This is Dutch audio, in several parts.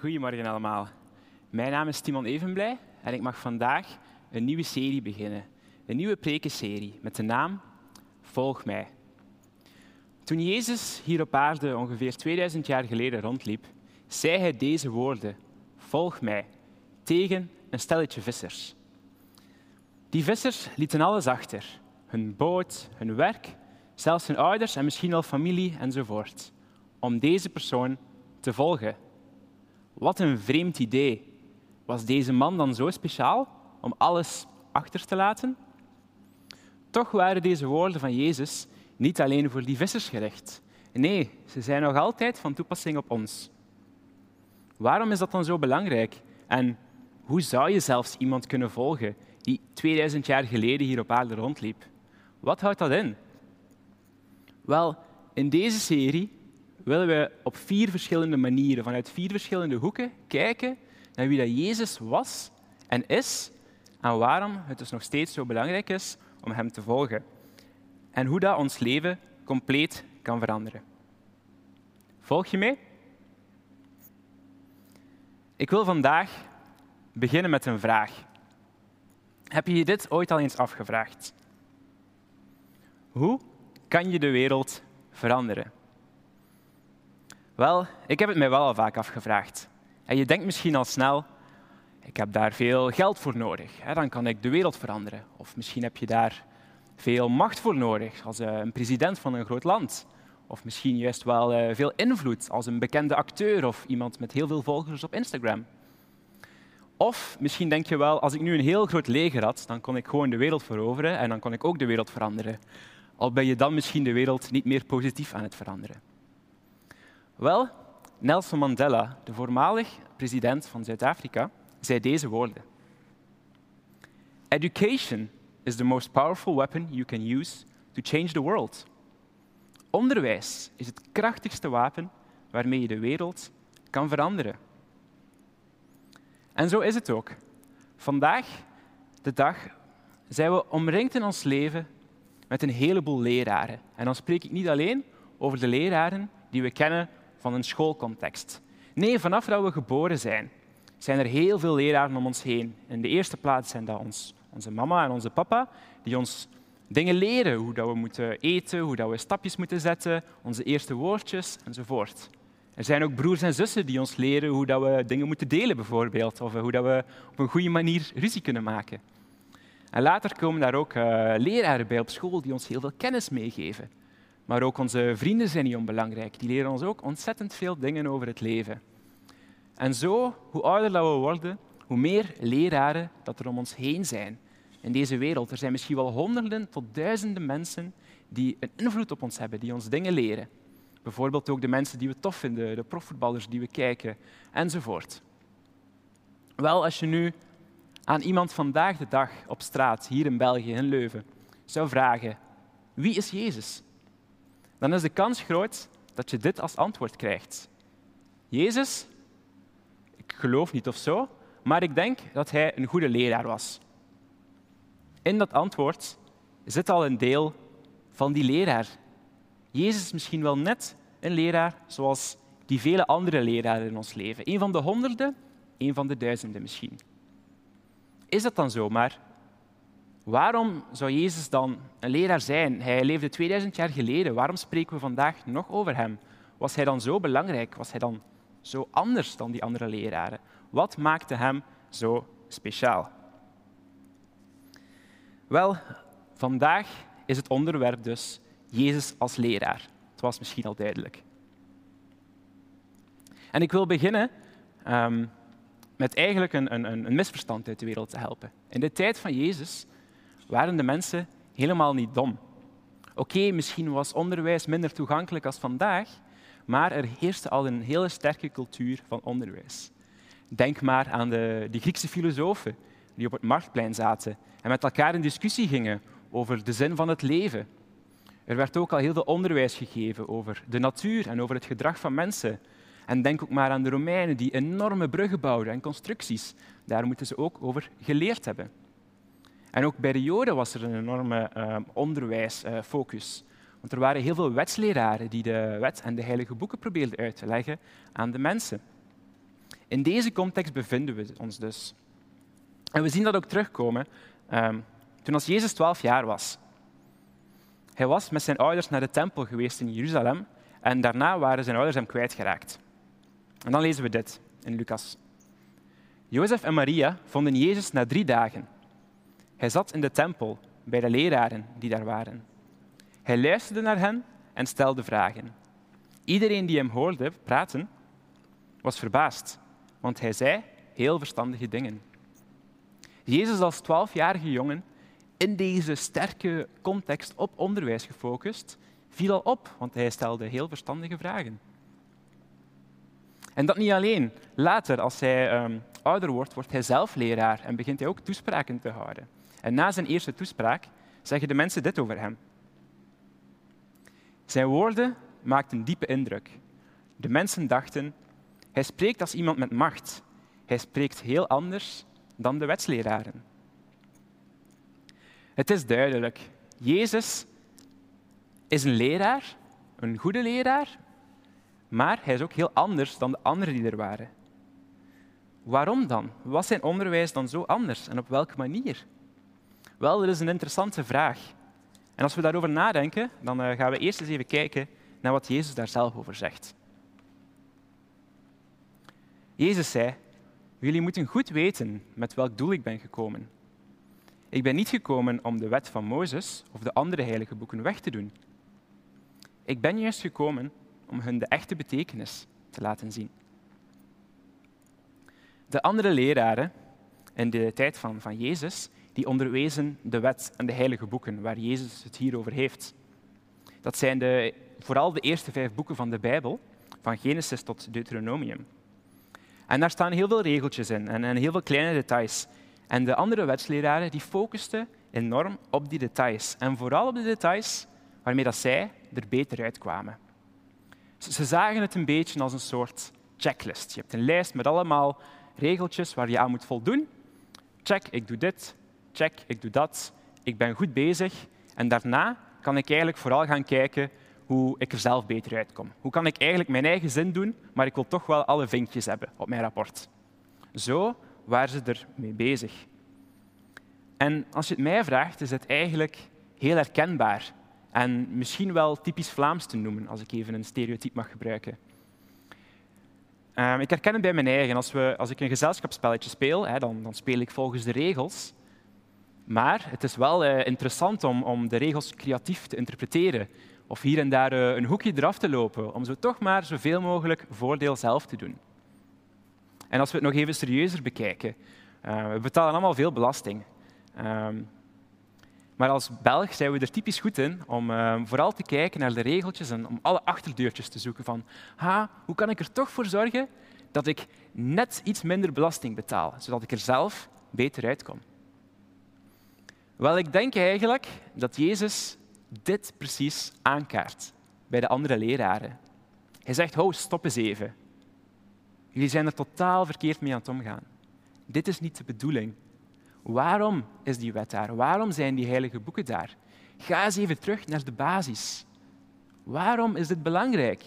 Goedemorgen allemaal. Mijn naam is Timon Evenblij en ik mag vandaag een nieuwe serie beginnen. Een nieuwe prekenserie met de naam Volg mij. Toen Jezus hier op aarde ongeveer 2000 jaar geleden rondliep, zei hij deze woorden: Volg mij, tegen een stelletje vissers. Die vissers lieten alles achter: hun boot, hun werk, zelfs hun ouders en misschien al familie enzovoort, om deze persoon te volgen. Wat een vreemd idee. Was deze man dan zo speciaal om alles achter te laten? Toch waren deze woorden van Jezus niet alleen voor die vissers gericht. Nee, ze zijn nog altijd van toepassing op ons. Waarom is dat dan zo belangrijk? En hoe zou je zelfs iemand kunnen volgen die 2000 jaar geleden hier op aarde rondliep? Wat houdt dat in? Wel, in deze serie willen we op vier verschillende manieren, vanuit vier verschillende hoeken, kijken naar wie dat Jezus was en is en waarom het dus nog steeds zo belangrijk is om Hem te volgen. En hoe dat ons leven compleet kan veranderen. Volg je mee? Ik wil vandaag beginnen met een vraag. Heb je je dit ooit al eens afgevraagd? Hoe kan je de wereld veranderen? Wel, ik heb het mij wel al vaak afgevraagd. En je denkt misschien al snel, ik heb daar veel geld voor nodig, dan kan ik de wereld veranderen. Of misschien heb je daar veel macht voor nodig, als eh, een president van een groot land. Of misschien juist wel eh, veel invloed, als een bekende acteur of iemand met heel veel volgers op Instagram. Of misschien denk je wel, als ik nu een heel groot leger had, dan kon ik gewoon de wereld veroveren en dan kon ik ook de wereld veranderen. Al ben je dan misschien de wereld niet meer positief aan het veranderen. Wel, Nelson Mandela, de voormalig president van Zuid-Afrika, zei deze woorden. Education is the most powerful weapon you can use to change the world. Onderwijs is het krachtigste wapen waarmee je de wereld kan veranderen. En zo is het ook. Vandaag, de dag, zijn we omringd in ons leven met een heleboel leraren. En dan spreek ik niet alleen over de leraren die we kennen van een schoolcontext. Nee, vanaf dat we geboren zijn, zijn er heel veel leraren om ons heen. In de eerste plaats zijn dat ons, onze mama en onze papa, die ons dingen leren. Hoe dat we moeten eten, hoe dat we stapjes moeten zetten, onze eerste woordjes enzovoort. Er zijn ook broers en zussen die ons leren hoe dat we dingen moeten delen, bijvoorbeeld. Of hoe dat we op een goede manier ruzie kunnen maken. En later komen daar ook uh, leraren bij op school die ons heel veel kennis meegeven. Maar ook onze vrienden zijn niet onbelangrijk. Die leren ons ook ontzettend veel dingen over het leven. En zo, hoe ouder we worden, hoe meer leraren dat er om ons heen zijn in deze wereld. Er zijn misschien wel honderden tot duizenden mensen die een invloed op ons hebben, die ons dingen leren. Bijvoorbeeld ook de mensen die we tof vinden, de profvoetballers die we kijken, enzovoort. Wel, als je nu aan iemand vandaag de dag op straat, hier in België, in Leuven, zou vragen, wie is Jezus? Dan is de kans groot dat je dit als antwoord krijgt. Jezus, ik geloof niet of zo, maar ik denk dat hij een goede leraar was. In dat antwoord zit al een deel van die leraar. Jezus is misschien wel net een leraar zoals die vele andere leraren in ons leven. Een van de honderden, een van de duizenden misschien. Is dat dan zo? Waarom zou Jezus dan een leraar zijn? Hij leefde 2000 jaar geleden. Waarom spreken we vandaag nog over hem? Was hij dan zo belangrijk? Was hij dan zo anders dan die andere leraren? Wat maakte hem zo speciaal? Wel, vandaag is het onderwerp dus Jezus als leraar. Het was misschien al duidelijk. En ik wil beginnen um, met eigenlijk een, een, een misverstand uit de wereld te helpen. In de tijd van Jezus waren de mensen helemaal niet dom. Oké, misschien was onderwijs minder toegankelijk als vandaag, maar er heerste al een hele sterke cultuur van onderwijs. Denk maar aan de, de Griekse filosofen die op het marktplein zaten en met elkaar in discussie gingen over de zin van het leven. Er werd ook al heel veel onderwijs gegeven over de natuur en over het gedrag van mensen. En denk ook maar aan de Romeinen die enorme bruggen bouwden en constructies. Daar moeten ze ook over geleerd hebben. En ook bij de Joden was er een enorme uh, onderwijsfocus. Want er waren heel veel wetsleraren die de wet en de heilige boeken probeerden uit te leggen aan de mensen. In deze context bevinden we ons dus. En we zien dat ook terugkomen um, toen als Jezus 12 jaar was. Hij was met zijn ouders naar de tempel geweest in Jeruzalem en daarna waren zijn ouders hem kwijtgeraakt. En dan lezen we dit in Lucas. Jozef en Maria vonden Jezus na drie dagen. Hij zat in de tempel bij de leraren die daar waren. Hij luisterde naar hen en stelde vragen. Iedereen die hem hoorde praten, was verbaasd, want hij zei heel verstandige dingen. Jezus als twaalfjarige jongen, in deze sterke context op onderwijs gefocust, viel al op, want hij stelde heel verstandige vragen. En dat niet alleen. Later, als hij um, ouder wordt, wordt hij zelf leraar en begint hij ook toespraken te houden. En na zijn eerste toespraak zeggen de mensen dit over hem. Zijn woorden maakten diepe indruk. De mensen dachten, hij spreekt als iemand met macht. Hij spreekt heel anders dan de wetsleraren. Het is duidelijk. Jezus is een leraar, een goede leraar, maar hij is ook heel anders dan de anderen die er waren. Waarom dan? Was zijn onderwijs dan zo anders en op welke manier? Wel, dat is een interessante vraag. En als we daarover nadenken, dan eh, gaan we eerst eens even kijken naar wat Jezus daar zelf over zegt. Jezus zei, jullie moeten goed weten met welk doel ik ben gekomen. Ik ben niet gekomen om de wet van Mozes of de andere heilige boeken weg te doen. Ik ben juist gekomen om hun de echte betekenis te laten zien. De andere leraren in de tijd van, van Jezus, die onderwezen de wet en de heilige boeken waar Jezus het hier over heeft. Dat zijn de, vooral de eerste vijf boeken van de Bijbel, van Genesis tot Deuteronomium. En daar staan heel veel regeltjes in en, en heel veel kleine details. En de andere wetsleraren die focusten enorm op die details. En vooral op de details waarmee dat zij er beter uitkwamen. Ze zagen het een beetje als een soort checklist. Je hebt een lijst met allemaal regeltjes waar je aan moet voldoen. Check, ik doe dit. Check, ik doe dat. Ik ben goed bezig. En daarna kan ik eigenlijk vooral gaan kijken hoe ik er zelf beter uitkom. Hoe kan ik eigenlijk mijn eigen zin doen, maar ik wil toch wel alle vinkjes hebben op mijn rapport. Zo waren ze ermee bezig. En als je het mij vraagt, is het eigenlijk heel herkenbaar en misschien wel typisch Vlaams te noemen, als ik even een stereotype mag gebruiken. Ehm, ik herken het bij mijn eigen. Als, we, als ik een gezelschapsspelletje speel, hè, dan, dan, speel ik volgens de regels. Maar het is wel uh, interessant om, om, de regels creatief te interpreteren. Of hier en daar uh, een hoekje eraf te lopen, om zo toch maar zoveel mogelijk voordeel zelf te doen. En als we het nog even serieuzer bekijken, uh, we betalen allemaal veel belasting. Ehm, maar als Belg zijn we er typisch goed in om uh, vooral te kijken naar de regeltjes en om alle achterdeurtjes te zoeken van ha, hoe kan ik er toch voor zorgen dat ik net iets minder belasting betaal, zodat ik er zelf beter uitkom. Wel, ik denk eigenlijk dat Jezus dit precies aankaart bij de andere leraren. Hij zegt, ho, stop eens even. Jullie zijn er totaal verkeerd mee aan het omgaan. Dit is niet de bedoeling. Waarom is die wet daar? Waarom zijn die heilige boeken daar? Ga eens even terug naar de basis. Waarom is dit belangrijk?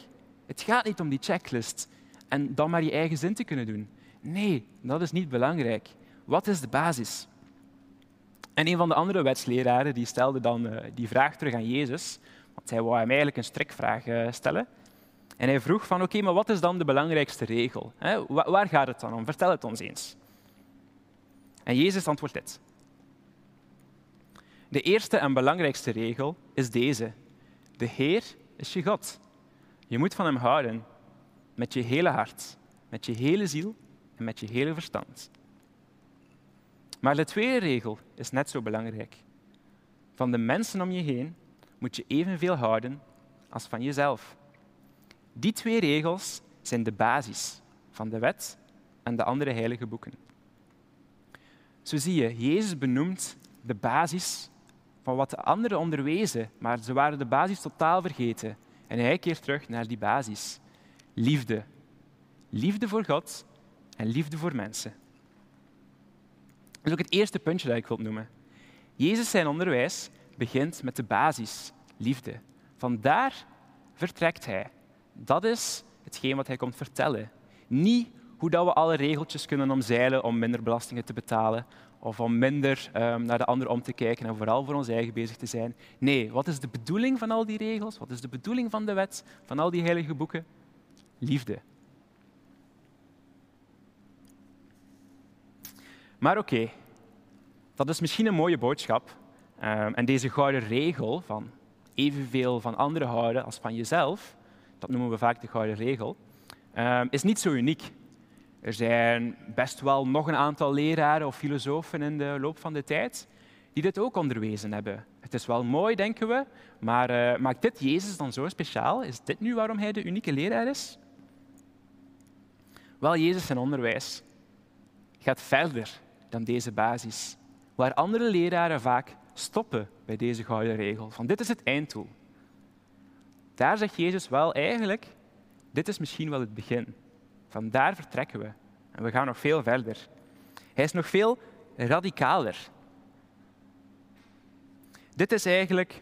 Het gaat niet om die checklist en dan maar je eigen zin te kunnen doen. Nee, dat is niet belangrijk. Wat is de basis? En een van de andere wetsleraren die stelde dan uh, die vraag terug aan Jezus, want hij wou hem eigenlijk een strikvraag uh, stellen. En hij vroeg van, oké, maar wat is dan de belangrijkste regel? Hè? Waar gaat het dan om? Vertel het ons eens. En Jezus antwoordt dit. De eerste en belangrijkste regel is deze. De Heer is je God. Je moet van Hem houden met je hele hart, met je hele ziel en met je hele verstand. Maar de tweede regel is net zo belangrijk. Van de mensen om je heen moet je evenveel houden als van jezelf. Die twee regels zijn de basis van de wet en de andere heilige boeken. Zo zie je, Jezus benoemt de basis van wat de anderen onderwezen, maar ze waren de basis totaal vergeten. En hij keert terug naar die basis. Liefde. Liefde voor God en liefde voor mensen. Dat is ook het eerste puntje dat ik wil noemen. Jezus zijn onderwijs begint met de basis, liefde. Vandaar vertrekt hij. Dat is hetgeen wat hij komt vertellen. Niet hoe dat we alle regeltjes kunnen omzeilen om minder belastingen te betalen of om minder um, naar de ander om te kijken en vooral voor ons eigen bezig te zijn. Nee, wat is de bedoeling van al die regels? Wat is de bedoeling van de wet, van al die heilige boeken? Liefde. Maar oké, dat is misschien een mooie boodschap. Um, en deze gouden regel van evenveel van anderen houden als van jezelf, dat noemen we vaak de gouden regel, um, is niet zo uniek. Er zijn best wel nog een aantal leraren of filosofen in de loop van de tijd die dit ook onderwezen hebben. Het is wel mooi, denken we, maar uh, maakt dit Jezus dan zo speciaal? Is dit nu waarom hij de unieke leraar is? Wel, Jezus zijn onderwijs gaat verder dan deze basis, waar andere leraren vaak stoppen bij deze gouden regel, van dit is het einddoel. Daar zegt Jezus wel eigenlijk, dit is misschien wel het begin. Van daar vertrekken we. En we gaan nog veel verder. Hij is nog veel radicaler. Dit is eigenlijk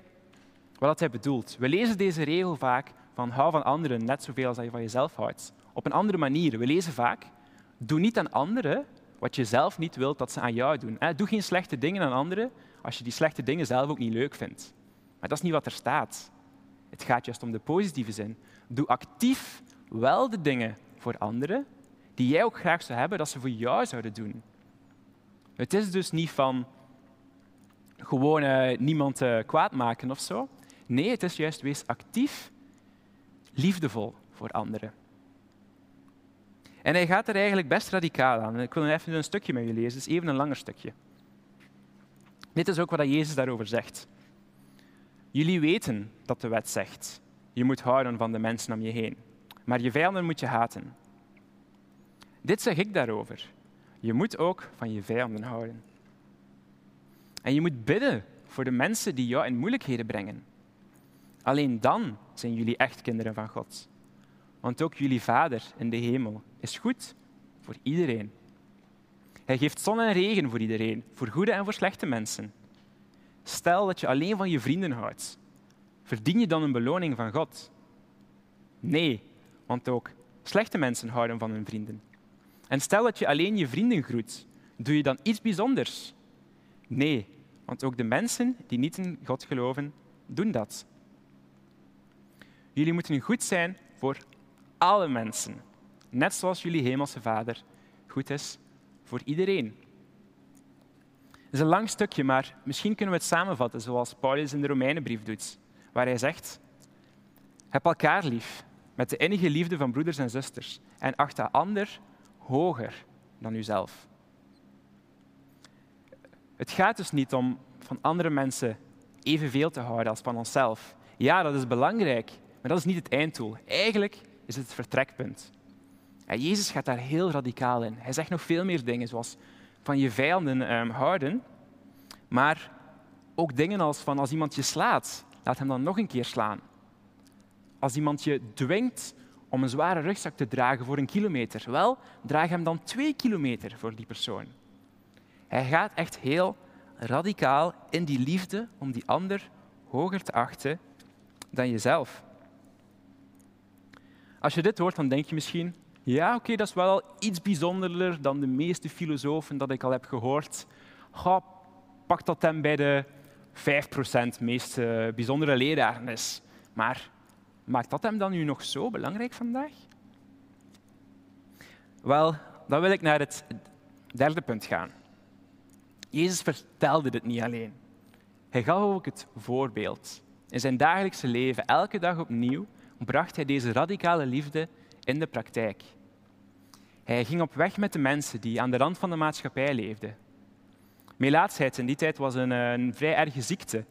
wat hij bedoelt. We lezen deze regel vaak van hou van anderen net zoveel als je van jezelf houdt. Op een andere manier. We lezen vaak, doe niet aan anderen wat je zelf niet wilt dat ze aan jou doen. Doe geen slechte dingen aan anderen als je die slechte dingen zelf ook niet leuk vindt. Maar dat is niet wat er staat. Het gaat juist om de positieve zin. Doe actief wel de dingen voor anderen die jij ook graag zou hebben dat ze voor jou zouden doen. Het is dus niet van gewoon uh, niemand uh, kwaad maken of zo. Nee, het is juist wees actief, liefdevol voor anderen. En hij gaat er eigenlijk best radicaal aan. Ik wil even een stukje met jullie lezen, het is even een langer stukje. Dit is ook wat Jezus daarover zegt. Jullie weten dat de wet zegt, je moet houden van de mensen om je heen, maar je vijanden moet je haten. Dit zeg ik daarover. Je moet ook van je vijanden houden. En je moet bidden voor de mensen die jou in moeilijkheden brengen. Alleen dan zijn jullie echt kinderen van God. Want ook jullie Vader in de hemel is goed voor iedereen. Hij geeft zon en regen voor iedereen, voor goede en voor slechte mensen. Stel dat je alleen van je vrienden houdt. Verdien je dan een beloning van God? Nee, want ook slechte mensen houden van hun vrienden. En stel dat je alleen je vrienden groet. Doe je dan iets bijzonders? Nee, want ook de mensen die niet in God geloven, doen dat. Jullie moeten goed zijn voor alle mensen, net zoals jullie hemelse Vader goed is voor iedereen. Het is een lang stukje, maar misschien kunnen we het samenvatten zoals Paulus in de Romeinenbrief doet, waar hij zegt: Heb elkaar lief met de innige liefde van broeders en zusters en acht de ander hoger dan uzelf. Het gaat dus niet om van andere mensen evenveel te houden als van onszelf. Ja, dat is belangrijk, maar dat is niet het einddoel. Eigenlijk is het vertrekpunt. En Jezus gaat daar heel radicaal in. Hij zegt nog veel meer dingen, zoals van je vijanden um, houden, maar ook dingen als van als iemand je slaat, laat hem dan nog een keer slaan. Als iemand je dwingt om een zware rugzak te dragen voor een kilometer, wel, draag hem dan twee kilometer voor die persoon. Hij gaat echt heel radicaal in die liefde om die ander hoger te achten dan jezelf. Als je dit hoort, dan denk je misschien, ja, oké, dat is wel iets bijzonderder dan de meeste filosofen dat ik al heb gehoord. Ga, pak dat hem bij de 5% meest uh, bijzondere leraren. Maar maakt dat hem dan nu nog zo belangrijk vandaag? Wel, dan wil ik naar het derde punt gaan. Jezus vertelde dit niet alleen. Hij gaf ook het voorbeeld. In zijn dagelijkse leven, elke dag opnieuw, bracht hij deze radicale liefde in de praktijk. Hij ging op weg met de mensen die aan de rand van de maatschappij leefden. Melaatsheid in die tijd was een, een vrij erge ziekte,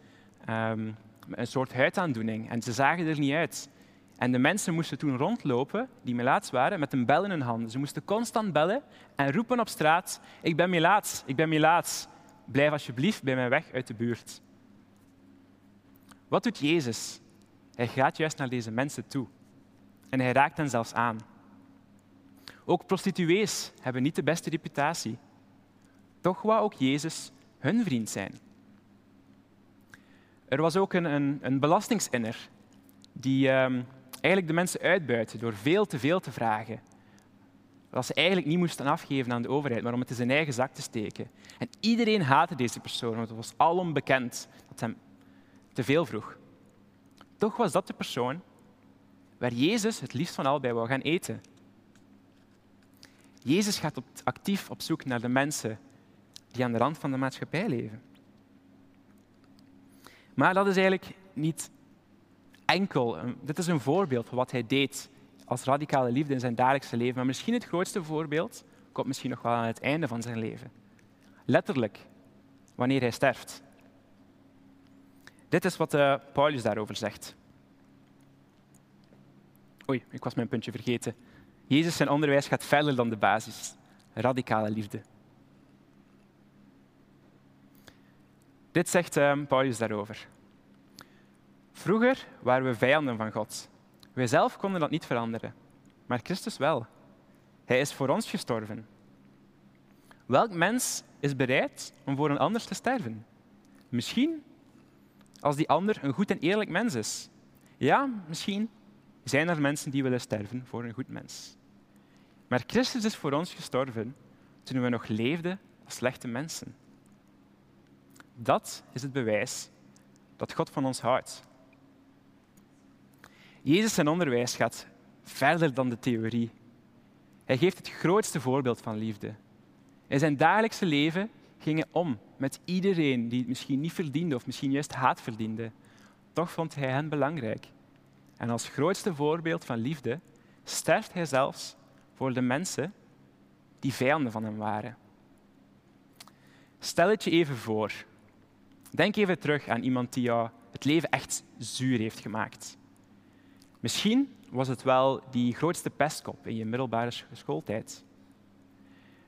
um, een soort huidaandoening, en ze zagen er niet uit. En de mensen moesten toen rondlopen, die melaats waren, met een bel in hun handen. Ze moesten constant bellen en roepen op straat, ik ben melaats, ik ben melaats. Blijf alsjeblieft bij mij weg uit de buurt. Wat doet Jezus? Hij gaat juist naar deze mensen toe. En hij raakt hen zelfs aan. Ook prostituees hebben niet de beste reputatie. Toch wou ook Jezus hun vriend zijn. Er was ook een, een, een belastingsinner die um, eigenlijk de mensen uitbuitte door veel te veel te vragen. dat ze eigenlijk niet moesten afgeven aan de overheid, maar om het in zijn eigen zak te steken. En iedereen haatte deze persoon, want het was alom bekend dat hem te veel vroeg. Toch was dat de persoon waar Jezus het liefst van al bij wou gaan eten. Jezus gaat actief op zoek naar de mensen die aan de rand van de maatschappij leven. Maar dat is eigenlijk niet enkel. Dit is een voorbeeld van wat hij deed als radicale liefde in zijn dagelijkse leven. Maar misschien het grootste voorbeeld komt misschien nog wel aan het einde van zijn leven. Letterlijk, wanneer hij sterft. Dit is wat uh, Paulus daarover zegt. Oei, ik was mijn puntje vergeten. Jezus zijn onderwijs gaat verder dan de basis. Radicale liefde. Dit zegt uh, Paulus daarover. Vroeger waren we vijanden van God. Wij zelf konden dat niet veranderen, maar Christus wel. Hij is voor ons gestorven. Welk mens is bereid om voor een ander te sterven? Misschien als die ander een goed en eerlijk mens is. Ja, misschien zijn er mensen die willen sterven voor een goed mens. Maar Christus is voor ons gestorven toen we nog leefden als slechte mensen. Dat is het bewijs dat God van ons houdt. Jezus zijn onderwijs gaat verder dan de theorie. Hij geeft het grootste voorbeeld van liefde. In zijn dagelijkse leven ging hij om met iedereen die het misschien niet verdiende of misschien juist haat verdiende. Toch vond hij hen belangrijk. En als grootste voorbeeld van liefde sterft hij zelfs voor de mensen die vijanden van hem waren. Stel het je even voor. Denk even terug aan iemand die jou het leven echt zuur heeft gemaakt. Misschien was het wel die grootste pestkop in je middelbare schooltijd.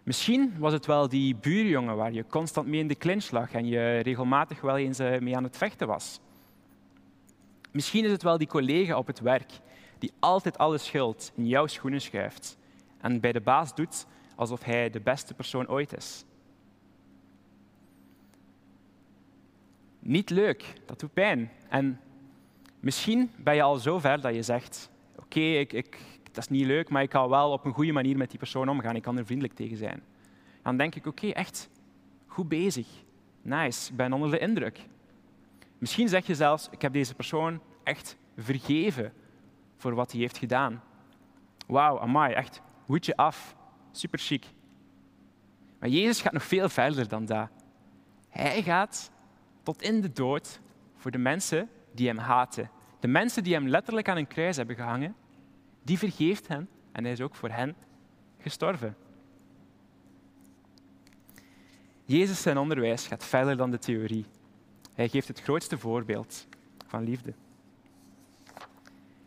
Misschien was het wel die buurjongen waar je constant mee in de clinch lag en je regelmatig wel eens eh, mee aan het vechten was. Misschien is het wel die collega op het werk die altijd alle schuld in jouw schoenen schuift en bij de baas doet alsof hij de beste persoon ooit is. Niet leuk, dat doet pijn. En Misschien ben je al zo ver dat je zegt: Oké, ik, ik, dat is niet leuk, maar ik kan wel op een goede manier met die persoon omgaan. Ik kan er vriendelijk tegen zijn. Dan denk ik: Oké, echt goed bezig. Nice, ik ben onder de indruk. Misschien zeg je zelfs: Ik heb deze persoon echt vergeven voor wat hij heeft gedaan. Wauw, amai, echt hoedje af. Super chic. Maar Jezus gaat nog veel verder dan dat. Hij gaat tot in de dood voor de mensen die hem haten. De mensen die hem letterlijk aan een kruis hebben gehangen, die vergeeft hem en hij is ook voor hen gestorven. Jezus zijn onderwijs gaat verder dan de theorie. Hij geeft het grootste voorbeeld van liefde.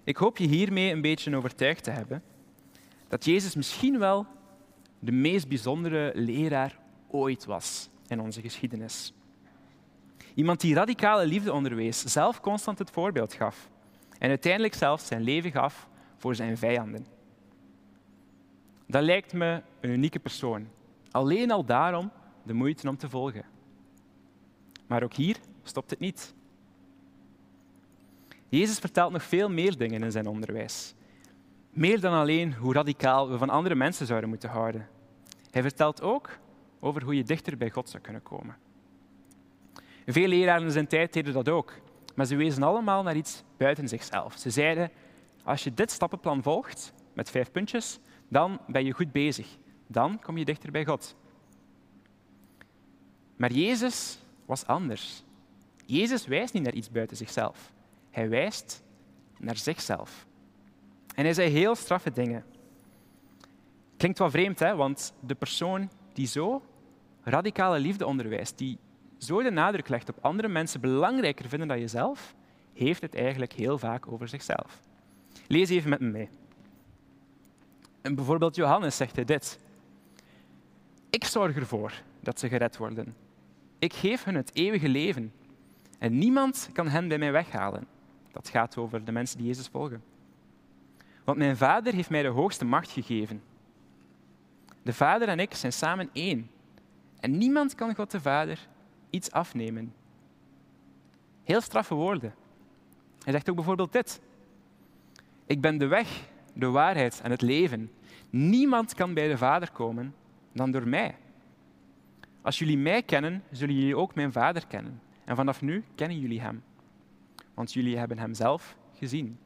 Ik hoop je hiermee een beetje overtuigd te hebben dat Jezus misschien wel de meest bijzondere leraar ooit was in onze geschiedenis. Iemand die radicale liefde onderwees, zelf constant het voorbeeld gaf en uiteindelijk zelfs zijn leven gaf voor zijn vijanden. Dat lijkt me een unieke persoon. Alleen al daarom de moeite om te volgen. Maar ook hier stopt het niet. Jezus vertelt nog veel meer dingen in zijn onderwijs. Meer dan alleen hoe radicaal we van andere mensen zouden moeten houden. Hij vertelt ook over hoe je dichter bij God zou kunnen komen. Veel leraren in zijn tijd deden dat ook. Maar ze wezen allemaal naar iets buiten zichzelf. Ze zeiden, als je dit stappenplan volgt, met vijf puntjes, dan ben je goed bezig. Dan kom je dichter bij God. Maar Jezus was anders. Jezus wijst niet naar iets buiten zichzelf. Hij wijst naar zichzelf. En hij zei heel straffe dingen. Klinkt wel vreemd, hè? want de persoon die zo radicale liefde onderwijst, die zo de nadruk legt op andere mensen belangrijker vinden dan jezelf, heeft het eigenlijk heel vaak over zichzelf. Lees even met me mee. En bijvoorbeeld Johannes zegt hij dit. Ik zorg ervoor dat ze gered worden. Ik geef hun het eeuwige leven. En niemand kan hen bij mij weghalen. Dat gaat over de mensen die Jezus volgen. Want mijn vader heeft mij de hoogste macht gegeven. De vader en ik zijn samen één. En niemand kan God de Vader iets afnemen. Heel straffe woorden. Hij zegt ook bijvoorbeeld dit. Ik ben de weg, de waarheid en het leven. Niemand kan bij de Vader komen dan door mij. Als jullie mij kennen, zullen jullie ook mijn Vader kennen. En vanaf nu kennen jullie Hem, want jullie hebben Hem zelf gezien.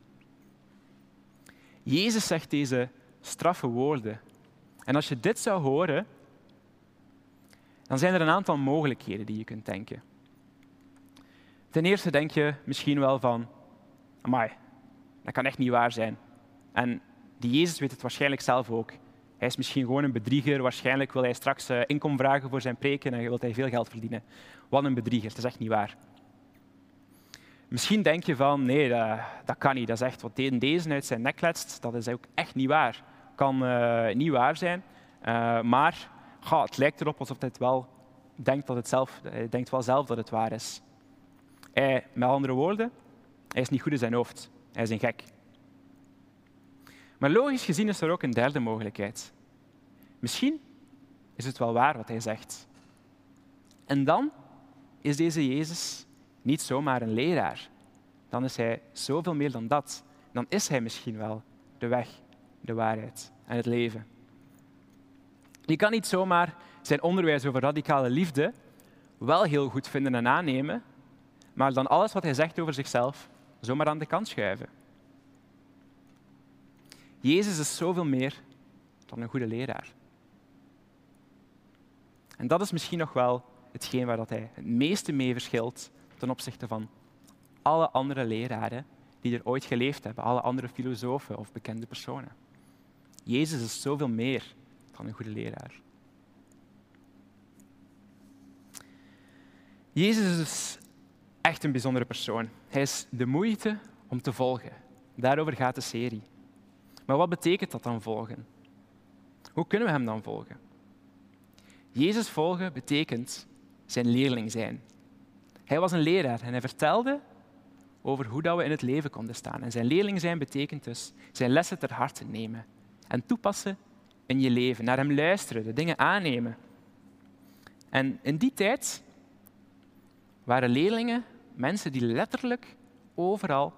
Jezus zegt deze straffe woorden. En als je dit zou horen, dan zijn er een aantal mogelijkheden die je kunt denken. Ten eerste denk je misschien wel van, amai, dat kan echt niet waar zijn. En die Jezus weet het waarschijnlijk zelf ook. Hij is misschien gewoon een bedrieger. Waarschijnlijk wil hij straks uh, inkomen vragen voor zijn preken en wil hij veel geld verdienen. Wat een bedrieger, dat is echt niet waar. Misschien denk je van, nee, dat, dat kan niet. Dat is echt wat deze uit zijn nek kletst. Dat is ook echt niet waar. Kan uh, niet waar zijn. Uh, maar het lijkt erop alsof hij wel denkt, dat het zelf, denkt wel zelf dat het waar is. Met andere woorden, hij is niet goed in zijn hoofd. Hij is een gek. Maar logisch gezien is er ook een derde mogelijkheid. Misschien is het wel waar wat hij zegt. En dan is deze Jezus niet zomaar een leraar. Dan is hij zoveel meer dan dat. Dan is hij misschien wel de weg, de waarheid en het leven. Je kan niet zomaar zijn onderwijs over radicale liefde wel heel goed vinden en aannemen, maar dan alles wat hij zegt over zichzelf zomaar aan de kant schuiven. Jezus is zoveel meer dan een goede leraar. En dat is misschien nog wel hetgeen waar dat hij het meeste mee verschilt ten opzichte van alle andere leraren die er ooit geleefd hebben, alle andere filosofen of bekende personen. Jezus is zoveel meer dan een goede leraar. Jezus is echt een bijzondere persoon. Hij is de moeite om te volgen. Daarover gaat de serie. Maar wat betekent dat dan volgen? Hoe kunnen we hem dan volgen? Jezus volgen betekent zijn leerling zijn. Hij was een leraar en hij vertelde over hoe dat we in het leven konden staan. En zijn leerling zijn betekent dus zijn lessen ter harte nemen en toepassen in je leven. Naar hem luisteren, de dingen aannemen. En in die tijd waren leerlingen mensen die letterlijk overal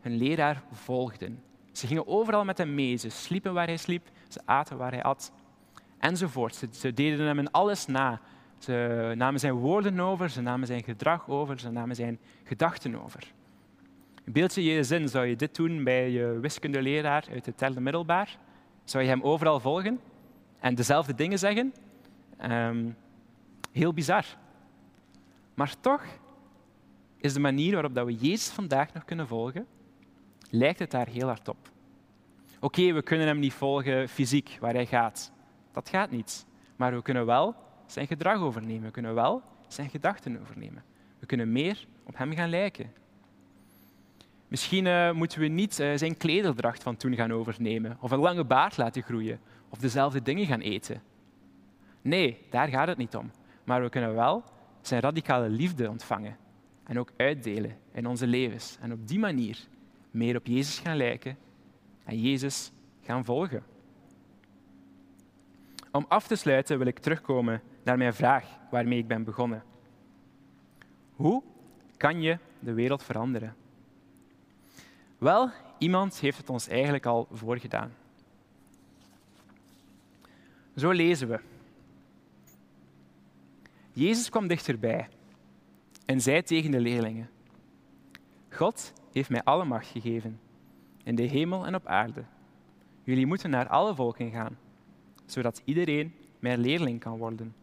hun leraar volgden. Ze gingen overal met hem mee. Ze sliepen waar hij sliep, ze aten waar hij at, enzovoort. Ze, deden hem in alles na. Ze namen zijn woorden over, ze namen zijn gedrag over, ze namen zijn gedachten over. Beeld je je zin, zou je dit doen bij je wiskundeleraar uit het derde middelbaar? Zou je hem overal volgen en dezelfde dingen zeggen? Um, heel bizar. Maar toch is de manier waarop dat we Jezus vandaag nog kunnen volgen, lijkt het daar heel hard op. Oké, we kunnen hem niet volgen fysiek waar hij gaat. Dat gaat niet. Maar we kunnen wel zijn gedrag overnemen. We kunnen wel zijn gedachten overnemen. We kunnen meer op hem gaan lijken. Misschien uh, moeten we niet uh, zijn klederdracht van toen gaan overnemen, of een lange baard laten groeien, of dezelfde dingen gaan eten. Nee, daar gaat het niet om. Maar we kunnen wel zijn radicale liefde ontvangen en ook uitdelen in onze levens. En op die manier meer op Jezus gaan lijken en Jezus gaan volgen. Om af te sluiten wil ik terugkomen naar mijn vraag waarmee ik ben begonnen. Hoe kan je de wereld veranderen? Wel, iemand heeft het ons eigenlijk al voorgedaan. Zo lezen we. Jezus kwam dichterbij en zei tegen de leerlingen: God heeft mij alle macht gegeven, in de hemel en op aarde. Jullie moeten naar alle volken gaan, zodat iedereen mijn leerling kan worden.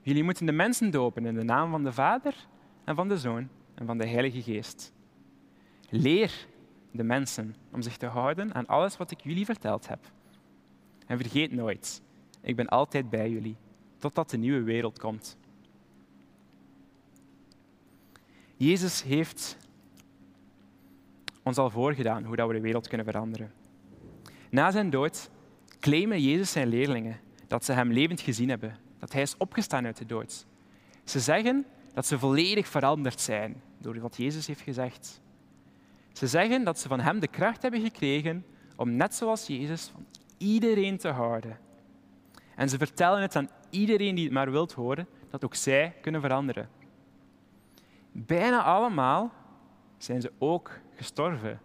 Jullie moeten de mensen dopen in de naam van de Vader en van de Zoon en van de Heilige Geest. Leer de mensen om zich te houden aan alles wat ik jullie verteld heb. En vergeet nooit, ik ben altijd bij jullie, totdat de nieuwe wereld komt. Jezus heeft ons al voorgedaan hoe dat we de wereld kunnen veranderen. Na zijn dood claimen Jezus zijn leerlingen dat ze hem levend gezien hebben, dat hij is opgestaan uit de dood. Ze zeggen dat ze volledig veranderd zijn door wat Jezus heeft gezegd. Ze zeggen dat ze van hem de kracht hebben gekregen om net zoals Jezus van iedereen te houden. En ze vertellen het aan iedereen die het maar wilt horen, dat ook zij kunnen veranderen. Bijna allemaal zijn ze ook gestorven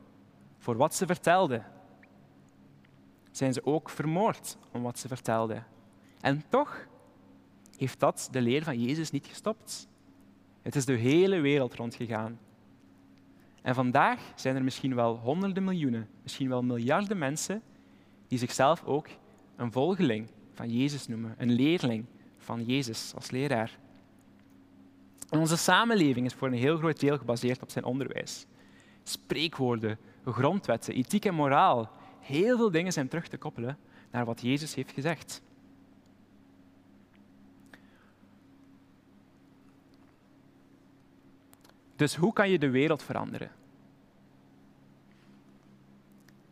voor wat ze vertelden. zijn ze ook vermoord om wat ze vertelden. En toch heeft dat de leer van Jezus niet gestopt. Het is de hele wereld rondgegaan. En vandaag zijn er misschien wel honderden miljoenen, misschien wel miljarden mensen die zichzelf ook een volgeling van Jezus noemen, een leerling van Jezus als leraar. Onze samenleving is voor een heel groot deel gebaseerd op zijn onderwijs. Spreekwoorden, grondwetten, ethiek en moraal, heel veel dingen zijn terug te koppelen naar wat Jezus heeft gezegd. Dus hoe kan je de wereld veranderen?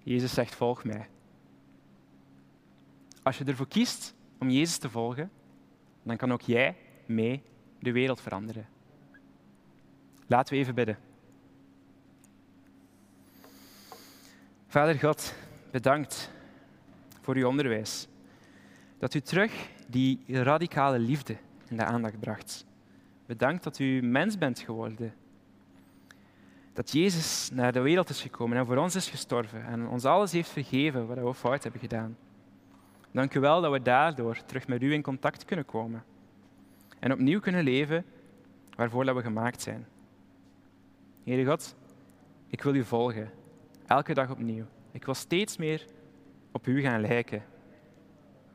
Jezus zegt: Volg mij. Als je ervoor kiest om Jezus te volgen, dan kan ook jij mee de wereld veranderen. Laten we even bidden. Vader God, bedankt voor uw onderwijs. Dat u terug die radicale liefde in de aandacht bracht. Bedankt dat u mens bent geworden. Dat Jezus naar de wereld is gekomen en voor ons is gestorven en ons alles heeft vergeven wat we fout hebben gedaan. Dank u wel dat we daardoor terug met u in contact kunnen komen en opnieuw kunnen leven waarvoor we gemaakt zijn. Heere God, ik wil u volgen, elke dag opnieuw. Ik wil steeds meer op u gaan lijken.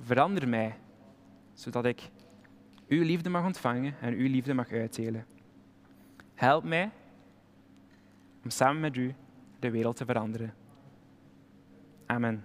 Verander mij, zodat ik uw liefde mag ontvangen en uw liefde mag uitdelen. Help mij om samen met u de wereld te veranderen. Amen.